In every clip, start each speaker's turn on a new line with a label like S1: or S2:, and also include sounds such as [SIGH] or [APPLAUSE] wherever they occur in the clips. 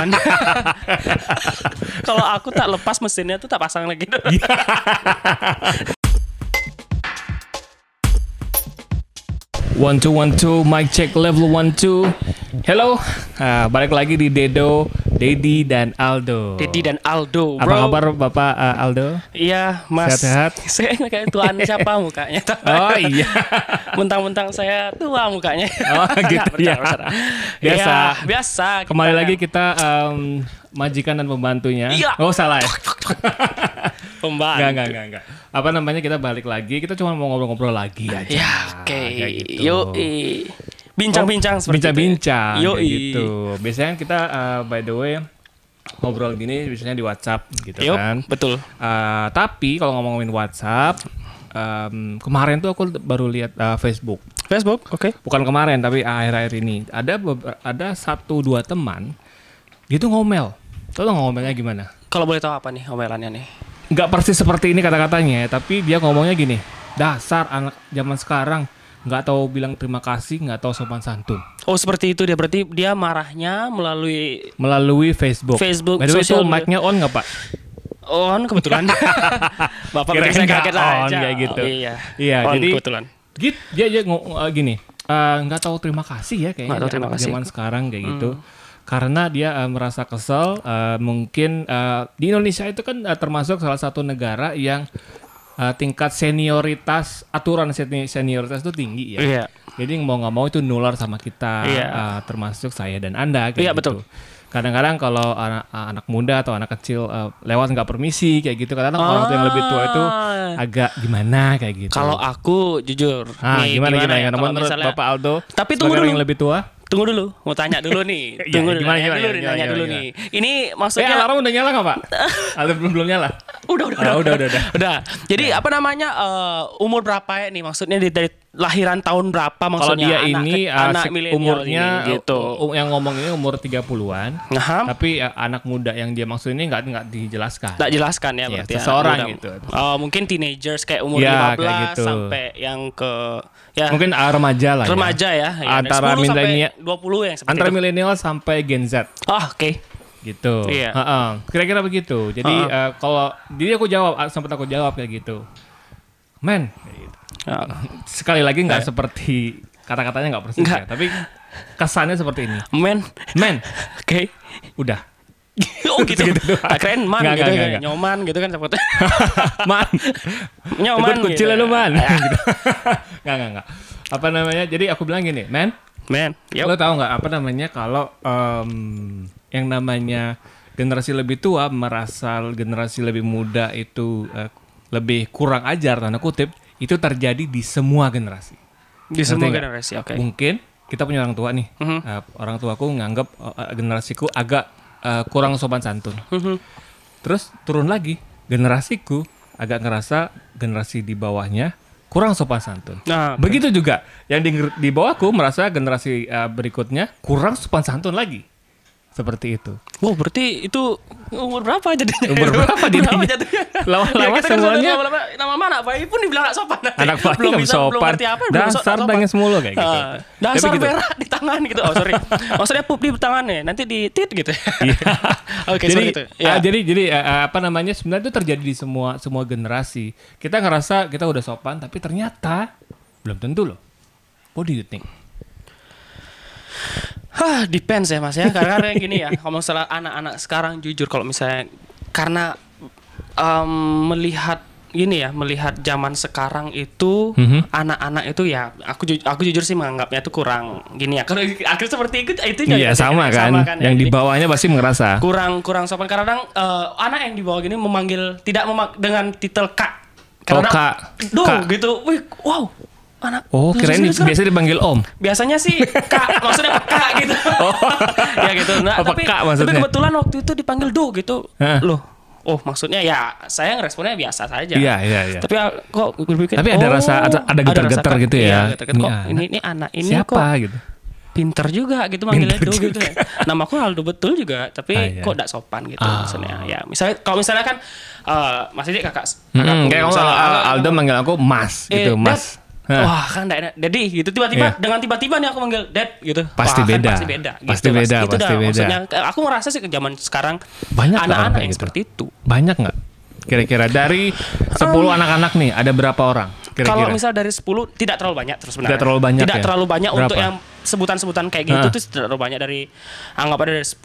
S1: kebetulan. [LAUGHS] Kalau aku tak lepas mesinnya tuh tak pasang lagi. [LAUGHS]
S2: One two one two, mic check level one two. Hello, Ah, balik lagi di Dedo, Dedi dan Aldo.
S1: Dedi dan Aldo, bro.
S2: Apa kabar Bapak ah, Aldo?
S1: Iya, Mas.
S2: Sehat-sehat? [LAUGHS]
S1: Saya kayak tuan siapa mukanya?
S2: Oh iya. [LAUGHS]
S1: Mentang-mentang saya tua mukanya.
S2: Oh [LAUGHS] gitu
S1: Nggak,
S2: ya.
S1: bercanda, bercanda.
S2: Biasa.
S1: Ya, biasa.
S2: Kembali
S1: kita-
S2: lagi kita em, majikan dan pembantunya.
S1: Iya.
S2: Oh salah ya.
S1: pembantu.
S2: Enggak, enggak, enggak, enggak. Apa namanya kita balik lagi. Kita cuma mau ngobrol-ngobrol lagi aja.
S1: Ya, oke.
S2: Kayak gitu.
S1: Yo, bincang-bincang seperti
S2: bincang-bincang
S1: Yoi.
S2: gitu. Biasanya kita uh, by the way ngobrol gini biasanya di WhatsApp gitu
S1: Yup,
S2: kan.
S1: betul.
S2: Uh, tapi kalau ngomongin WhatsApp em, kemarin tuh aku baru lihat uh, Facebook.
S1: Facebook, oke.
S2: Bukan kemarin tapi akhir-akhir ini ada ada satu dua teman gitu ngomel. Tahu ngomelnya gimana?
S1: Kalau boleh tahu apa nih omelannya nih?
S2: Nggak persis seperti ini kata-katanya, tapi dia ngomongnya gini. Dasar anak zaman sekarang nggak tahu bilang terima kasih, nggak tahu sopan santun.
S1: Oh, seperti itu dia berarti dia marahnya melalui
S2: melalui Facebook.
S1: Facebook,
S2: By the way, itu
S1: sosial
S2: mic-nya on nggak Pak?
S1: on kebetulan. [LAUGHS] Bapak saya
S2: nggak
S1: kaget
S2: on,
S1: aja.
S2: kayak gitu.
S1: Oh, iya.
S2: Iya,
S1: On
S2: jadi-
S1: kebetulan.
S2: Gitu, dia dia uh, gini, uh, nggak tahu terima kasih ya kayaknya
S1: tahu terima kasih. Hmm.
S2: zaman sekarang kayak gitu. Karena dia uh, merasa kesel, uh, mungkin uh, di Indonesia itu kan uh, termasuk salah satu negara yang uh, tingkat senioritas aturan seni- senioritas itu tinggi ya.
S1: Iya.
S2: Jadi mau nggak mau itu nular sama kita,
S1: Iya.
S2: uh, termasuk saya dan anda. Kayak
S1: Iya,
S2: gitu.
S1: betul.
S2: Kadang-kadang kalau anak, anak muda atau anak kecil uh, lewat nggak permisi kayak gitu, kadang orang tua yang lebih tua itu
S1: Ah.
S2: agak gimana kayak gitu.
S1: Kalau aku jujur,
S2: ah,
S1: nih,
S2: gimana gimana,
S1: ya?
S2: gimana?
S1: Kalau
S2: menurut
S1: misalnya-
S2: Bapak Aldo?
S1: Tapi tunggu dulu.
S2: yang lebih tua?
S1: Tunggu dulu, mau tanya dulu nih. [LAUGHS]
S2: Iya,
S1: Tunggu dulu,
S2: gimana,
S1: nanya
S2: gimana,
S1: dulu,
S2: gimana,
S1: nanya
S2: gimana,
S1: dulu
S2: gimana?
S1: nih. Ini
S2: Eh,
S1: maksudnya
S2: alarm udah nyala nggak Pak? [LAUGHS] Aldo belum belum nyala.
S1: Udah udah
S2: Ah, udah, udah, udah.
S1: udah. Jadi apa namanya eh, umur berapa ya nih? Maksudnya dari, dari lahiran tahun berapa
S2: Kalau
S1: maksudnya?
S2: dia
S1: anak,
S2: ini
S1: ke-
S2: uh,
S1: anak
S2: umurnya
S1: ini, gitu.
S2: uh, uh, yang ngomong ini umur 30-an.
S1: Nah,
S2: Tapi uh, anak muda yang dia maksud ini nggak nggak dijelaskan.
S1: tak jelaskan ya
S2: Iya,
S1: berarti anak
S2: seseorang gitu.
S1: Oh, mungkin teenagers kayak umur
S2: Ya,
S1: 15
S2: kayak gitu.
S1: sampai yang ke ya
S2: Mungkin uh, remaja lah ya.
S1: remaja ya. ya.
S2: Antara
S1: 10 sampai
S2: milenial
S1: 20 yang seperti
S2: antara milenial sampai Gen Z
S1: Ah, oke.
S2: Gitu.
S1: Iya.
S2: Heeh. Kira-kira begitu. Jadi uh, kalau jadi aku jawab ah, sempat aku jawab kayak gitu. Men, gitu. Sekali lagi nggak seperti kata-katanya nggak persis
S1: Nggak.
S2: ya, tapi kesannya seperti ini.
S1: Men,
S2: Men,
S1: oke.
S2: udah. [LAUGHS]
S1: oh gitu. [LAUGHS]
S2: Gitu
S1: keren man
S2: Nggak,
S1: gitu
S2: nggak,
S1: kan.
S2: nggak.
S1: Nyoman gitu kan seperti. [LAUGHS]
S2: man,
S1: Nyoman.
S2: ikut kucil
S1: gitu.
S2: lu man. Nggak, nggak, nggak. Apa namanya? Jadi aku bilang gini, men,
S1: Men, yuk.
S2: lo tahu nggak apa namanya kalau em, yang namanya generasi lebih tua merasa generasi lebih muda itu eh, lebih kurang ajar tanda kutip itu terjadi di semua generasi.
S1: Di semua
S2: nggak?
S1: generasi, oke.
S2: Mungkin kita punya orang tua nih,
S1: Mhm.
S2: Eh, orang tuaku nganggap eh, generasiku agak eh, kurang sopan santun.
S1: Mhm.
S2: Terus turun lagi generasiku agak ngerasa generasi di bawahnya kurang sopan santun.
S1: Nah.
S2: Begitu juga yang di, di bawahku merasa generasi uh, berikutnya kurang sopan santun lagi. Seperti itu.
S1: Wow, berarti itu umur berapa jadinya? [LAUGHS]
S2: Umur berapa jadinya? Lama-lama
S1: kita kan
S2: semuanya-
S1: sudah lama-lama- nama mana Bayi pun dibilang gak sopan.
S2: Anak bayi
S1: belum bisa, belum
S2: sopan.
S1: ngerti apa, belum so-
S2: Dasar
S1: sopan.
S2: bangis mulu kayak gitu.
S1: Ah, dasar
S2: gitu.
S1: berak di tangan gitu. Oh, sorry. Maksudnya pup di tangan ya, nanti di tit gitu. [LAUGHS] Oke,
S2: jadi,
S1: sorry gitu. Ya.
S2: ah, jadi jadi ah, apa namanya sebenarnya itu terjadi di semua semua generasi. Kita ngerasa kita udah sopan tapi ternyata belum tentu loh. What do you think?
S1: Hah, depends ya Mas ya. Karena karena gini ya, kalau misalnya anak-anak sekarang jujur kalau misalnya karena em, melihat gini ya, melihat zaman sekarang itu
S2: Mhm.
S1: anak-anak itu ya aku ju- aku jujur sih menganggapnya itu kurang gini ya. Kalau [LAUGHS] akhirnya seperti itu itu
S2: Iya sama kan.
S1: ya.
S2: yang di
S1: Jadi,
S2: bawahnya pasti ngerasa.
S1: kurang kurang sopan kadang eh, anak yang di bawah gini memanggil tidak memak dengan titel kak
S2: Oh,
S1: Kadang-kadang,
S2: Kak.
S1: do
S2: Kak.
S1: gitu wih wow anak
S2: Oh, kirain
S1: Sekarang-
S2: biasa dipanggil Om.
S1: biasanya sih kak maksudnya peka gitu [LAUGHS] [LAUGHS] ya gitu nah,
S2: Oh,
S1: tapi, tapi
S2: maksudnya.
S1: kebetulan waktu itu dipanggil do gitu
S2: Hah.
S1: loh oh maksudnya ya saya ngeresponnya biasa saja
S2: Iya, iya, iya.
S1: tapi ah, kok berpikir
S2: Tapi ada
S1: oh,
S2: rasa- ada- ada getar-getar gitu ya.
S1: iya, getar-getar.
S2: Ini
S1: kok
S2: anak.
S1: ini ini anak ini
S2: Siapa
S1: kok
S2: gitu?
S1: pinter juga gitu manggilnya do gitu ya. [LAUGHS] Namaku Aldo betul juga, tapi
S2: Ah, iya.
S1: kok tidak sopan gitu
S2: Ah.
S1: maksudnya. Ya, misalnya kalau misalnya kan eh masih dia kakak
S2: Hmm,
S1: kakakku,
S2: kayak uh,
S1: ah,
S2: Aldo manggil aku Mas
S1: eh,
S2: gitu. Mas.
S1: Wah kan enggak enak. Jadi gitu tiba-tiba
S2: Iya.
S1: dengan tiba-tiba nih aku manggil Dad gitu.
S2: Pasti
S1: Wah, kan
S2: beda.
S1: pasti beda.
S2: Pasti
S1: gitu, Mas.
S2: beda,
S1: Itu
S2: pasti
S1: dah
S2: beda.
S1: maksudnya aku merasa sih ke zaman sekarang
S2: Banyak
S1: anak-anak yang
S2: gitu.
S1: seperti itu.
S2: Banyak nggak? Kira-kira dari [LAUGHS] 10 anak-anak nih ada berapa orang?
S1: Kalau
S2: Kira-kira.
S1: misal dari 10 tidak terlalu banyak terus sebenarnya.
S2: Tidak terlalu banyak
S1: Tidak
S2: ya?
S1: terlalu banyak
S2: Berapa?
S1: untuk yang sebutan-sebutan kayak gitu tuh tidak terlalu banyak dari anggap ada dari 10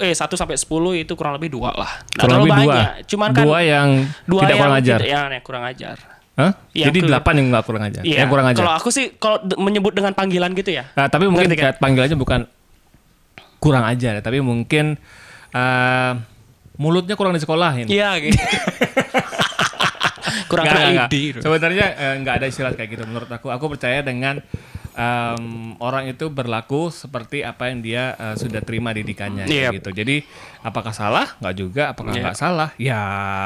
S1: eh 1 sampai 10 itu kurang lebih dua lah.
S2: Kurang
S1: terlalu
S2: lebih dua.
S1: banyak. Cuman kan
S2: dua yang
S1: dua
S2: tidak
S1: yang
S2: kurang ajar.
S1: tidak- yang kurang ajar.
S2: Hah?
S1: Yang
S2: Jadi delapan yang nggak kurang ajar.
S1: Iya.
S2: Yang kurang ajar.
S1: Kalau aku sih kalau menyebut dengan panggilan gitu ya.
S2: Nah, tapi mungkin
S1: kan?
S2: panggilannya bukan kurang ajar, ya, tapi mungkin eh, mulutnya kurang disekolahin.
S1: Iya gitu. [LAUGHS] kurang
S2: nggak,
S1: teridi.
S2: nggak. Sebenarnya eh, nggak ada istilah kayak gitu menurut aku. Aku percaya dengan em, orang itu berlaku seperti apa yang dia eh, sudah terima didikannya
S1: Yep.
S2: gitu. Jadi apakah salah? Nggak juga. Apakah
S1: Yep.
S2: nggak salah? Ya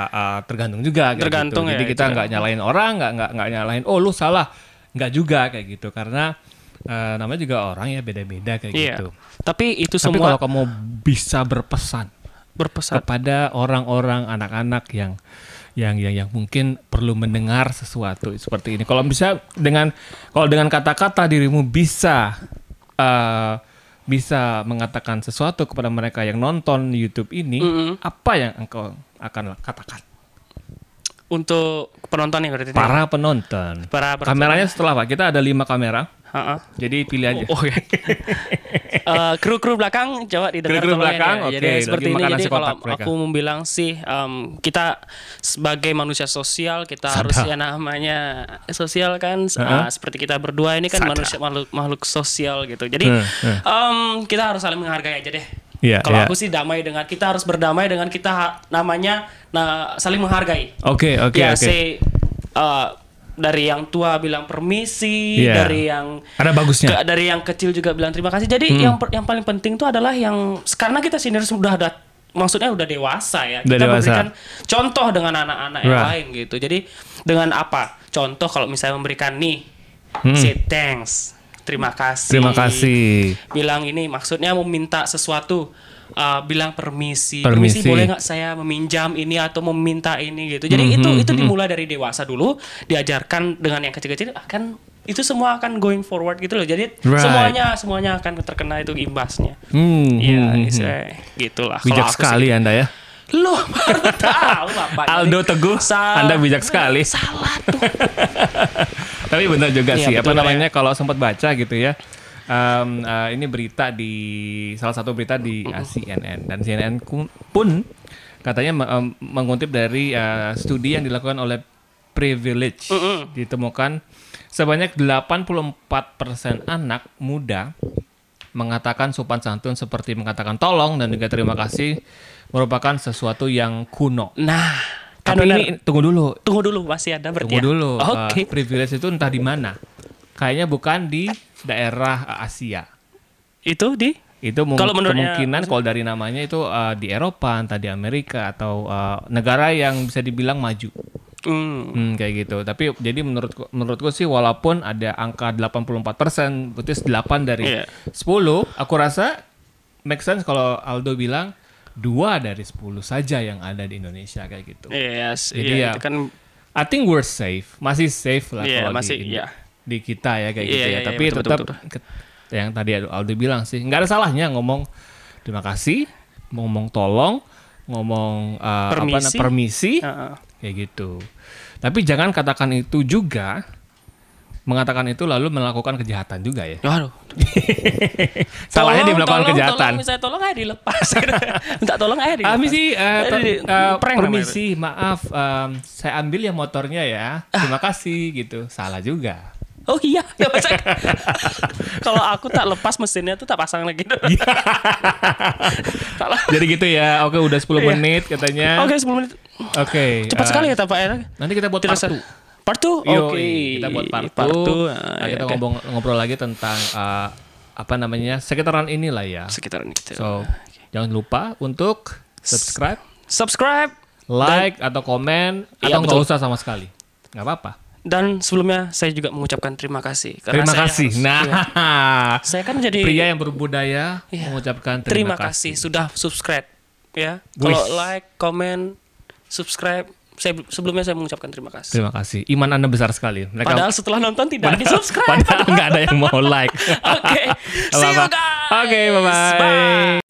S2: eh, tergantung juga.
S1: Tergantung
S2: gitu.
S1: ya,
S2: Jadi kita
S1: itu
S2: nggak nyalain orang, nggak nggak nggak nyalain. Oh lu salah. Nggak juga kayak gitu. Karena eh, namanya juga orang ya beda-beda kayak
S1: Iya.
S2: gitu.
S1: Tapi itu
S2: Tapi
S1: semua
S2: kalau kamu bisa berpesan
S1: berpesan.
S2: kepada orang-orang anak-anak yang yang yang yang mungkin perlu mendengar sesuatu seperti ini. Kalau bisa dengan kalau dengan kata-kata dirimu bisa eh, bisa mengatakan sesuatu kepada mereka yang nonton YouTube ini,
S1: Mm-mm.
S2: apa yang engkau akan katakan?
S1: Untuk penonton yang berarti.
S2: Para penonton.
S1: Para penonton.
S2: Kameranya setelah Pak, kita ada lima kamera,
S1: Heeh.
S2: jadi pilih aja.
S1: Oh, ya. [LAUGHS] Eh, kru-kru belakang coba didengar
S2: Kru-kru
S1: tolong ya.
S2: belakang,
S1: Jadi seperti
S2: lagi
S1: ini jadi kalau
S2: mereka.
S1: aku mau bilang sih em, kita sebagai manusia sosial kita
S2: Sadar.
S1: harus ya namanya sosial kan
S2: Uh-uh.
S1: ah, seperti kita berdua ini kan
S2: Sadar.
S1: manusia makhluk makhluk sosial gitu. Jadi
S2: Hmm, hmm.
S1: em, kita harus saling menghargai aja deh.
S2: Iya,
S1: kalau
S2: iya.
S1: aku sih damai dengan kita harus berdamai dengan kita namanya nah saling menghargai.
S2: Oke, oke,
S1: ya,
S2: oke.
S1: say, eh, dari yang tua bilang permisi,
S2: Iya.
S1: dari yang
S2: Ada bagusnya.
S1: ke- dari yang kecil juga bilang terima kasih. Jadi
S2: Hmm.
S1: yang yang paling penting itu adalah yang karena kita senior sudah ada maksudnya udah dewasa ya.
S2: Udah
S1: kita
S2: dewasa.
S1: memberikan contoh dengan anak-anak yang
S2: Right.
S1: lain gitu. Jadi dengan apa? Contoh kalau misalnya memberikan nih
S2: Hmm.
S1: say thanks, terima kasih.
S2: Terima kasih.
S1: Bilang ini maksudnya meminta sesuatu uh, bilang permisi.
S2: Permisi.
S1: boleh nggak saya meminjam ini atau meminta ini gitu. Jadi
S2: Hmm,
S1: itu
S2: hmm,
S1: itu
S2: hmm.
S1: dimulai dari dewasa dulu, diajarkan dengan yang kecil-kecil akan itu semua akan going forward gitu loh. Jadi
S2: Right.
S1: semuanya semuanya akan terkena itu imbasnya.
S2: Hmm,
S1: Iya,
S2: hmm, hmm,
S1: istilahnya gitulah. Kalau
S2: Bijak
S1: sih
S2: sekali
S1: gitu.
S2: Anda ya.
S1: Loh, baru tahu.
S2: Aldo Teguh. Anda bijak sekali.
S1: Salah tuh. [LAUGHS]
S2: Tapi benar juga
S1: Iya,
S2: sih.
S1: betul
S2: Apa
S1: ya.
S2: namanya kalau sempat baca gitu ya. em, eh, ini berita di salah satu berita di eh, CNN dan CNN pun katanya me- em, mengutip dari eh, studi yang dilakukan oleh Privilege
S1: Mm-mm.
S2: ditemukan sebanyak 84% anak muda mengatakan sopan santun seperti mengatakan tolong dan juga terima kasih merupakan sesuatu yang kuno.
S1: Nah, kan
S2: Tapi
S1: benar.
S2: ini tunggu dulu,
S1: tunggu dulu masih ada berarti.
S2: Tunggu
S1: ya?
S2: dulu. [LAUGHS]
S1: Oke.
S2: Uh, privilege itu entah di mana. Kayaknya bukan di daerah Asia.
S1: Itu di
S2: Itu mung-
S1: Kalau menurutnya-
S2: kemungkinan kalau dari namanya itu uh, di Eropa, entah di Amerika atau uh, negara yang bisa dibilang maju.
S1: Hmm.
S2: Hmm, kayak gitu. Tapi jadi menurutku menurutku sih walaupun ada angka 84%, berarti 8 dari
S1: Iya.
S2: 10, aku rasa make sense kalau Aldo bilang dua dari 10 saja yang ada di Indonesia kayak gitu.
S1: Yes,
S2: Jadi
S1: iya,
S2: ya,
S1: itu kan
S2: I think we're safe, masih safe lah
S1: Iya,
S2: kalau
S1: masih,
S2: di,
S1: iya.
S2: di kita ya kayak
S1: Iya,
S2: gitu ya.
S1: iya, iya,
S2: Tapi
S1: betul,
S2: tetap
S1: betul,
S2: ke- yang tadi Aldo bilang sih, nggak ada salahnya ngomong terima kasih, ngomong tolong, ngomong uh, apa
S1: Permisi.
S2: na- permisi,
S1: Heeh.
S2: kayak gitu. Tapi jangan katakan itu juga mengatakan itu lalu melakukan kejahatan juga ya.
S1: Waduh. [LAUGHS]
S2: Salahnya dia melakukan
S1: tolong,
S2: kejahatan.
S1: Tolong, misalnya tolong aja dilepas. [LAUGHS] Minta tolong aja dilepas.
S2: Ah, eh, to-
S1: Di-
S2: eh,
S1: prank
S2: permisi, maaf, em, saya ambil ya motornya ya. Terima kasih gitu. Salah juga.
S1: Oh iya, ya [LAUGHS] Kalau aku tak lepas mesinnya tuh tak pasang lagi.
S2: Iya. Jadi gitu ya. Oke, udah 10
S1: Iya.
S2: menit katanya.
S1: Oke, 10 menit.
S2: Oke.
S1: Cepat
S2: eh,
S1: sekali ya Pak ya.
S2: Nanti kita buat part
S1: sa-
S2: 2.
S1: Part 2?
S2: Yoi,
S1: Oke.
S2: kita buat part 2.
S1: Part two,
S2: Nah,
S1: ah,
S2: kita
S1: ya, oke.
S2: ngobrol, lagi tentang eh, apa namanya sekitaran inilah ya.
S1: sekitaran itu.
S2: So, jangan lupa untuk subscribe,
S1: subscribe
S2: like atau komen
S1: Iya,
S2: atau nggak usah sama sekali. Nggak apa-apa.
S1: dan sebelumnya saya juga mengucapkan terima kasih. karena
S2: Terima
S1: saya
S2: kasih.
S1: harus-
S2: nah,
S1: iya. saya kan jadi
S2: pria yang berbudaya
S1: Iya.
S2: mengucapkan
S1: terima
S2: terima,
S1: kasih sudah subscribe ya. Kalau like, komen, subscribe saya sebelumnya saya mengucapkan terima kasih.
S2: Terima kasih. Iman Anda besar sekali. Mereka
S1: Padahal setelah nonton tidak di subscribe.
S2: padahal nggak ada yang mau like. [LAUGHS]
S1: Oke, see you guys.
S2: Oke, bye-bye.
S1: Bye.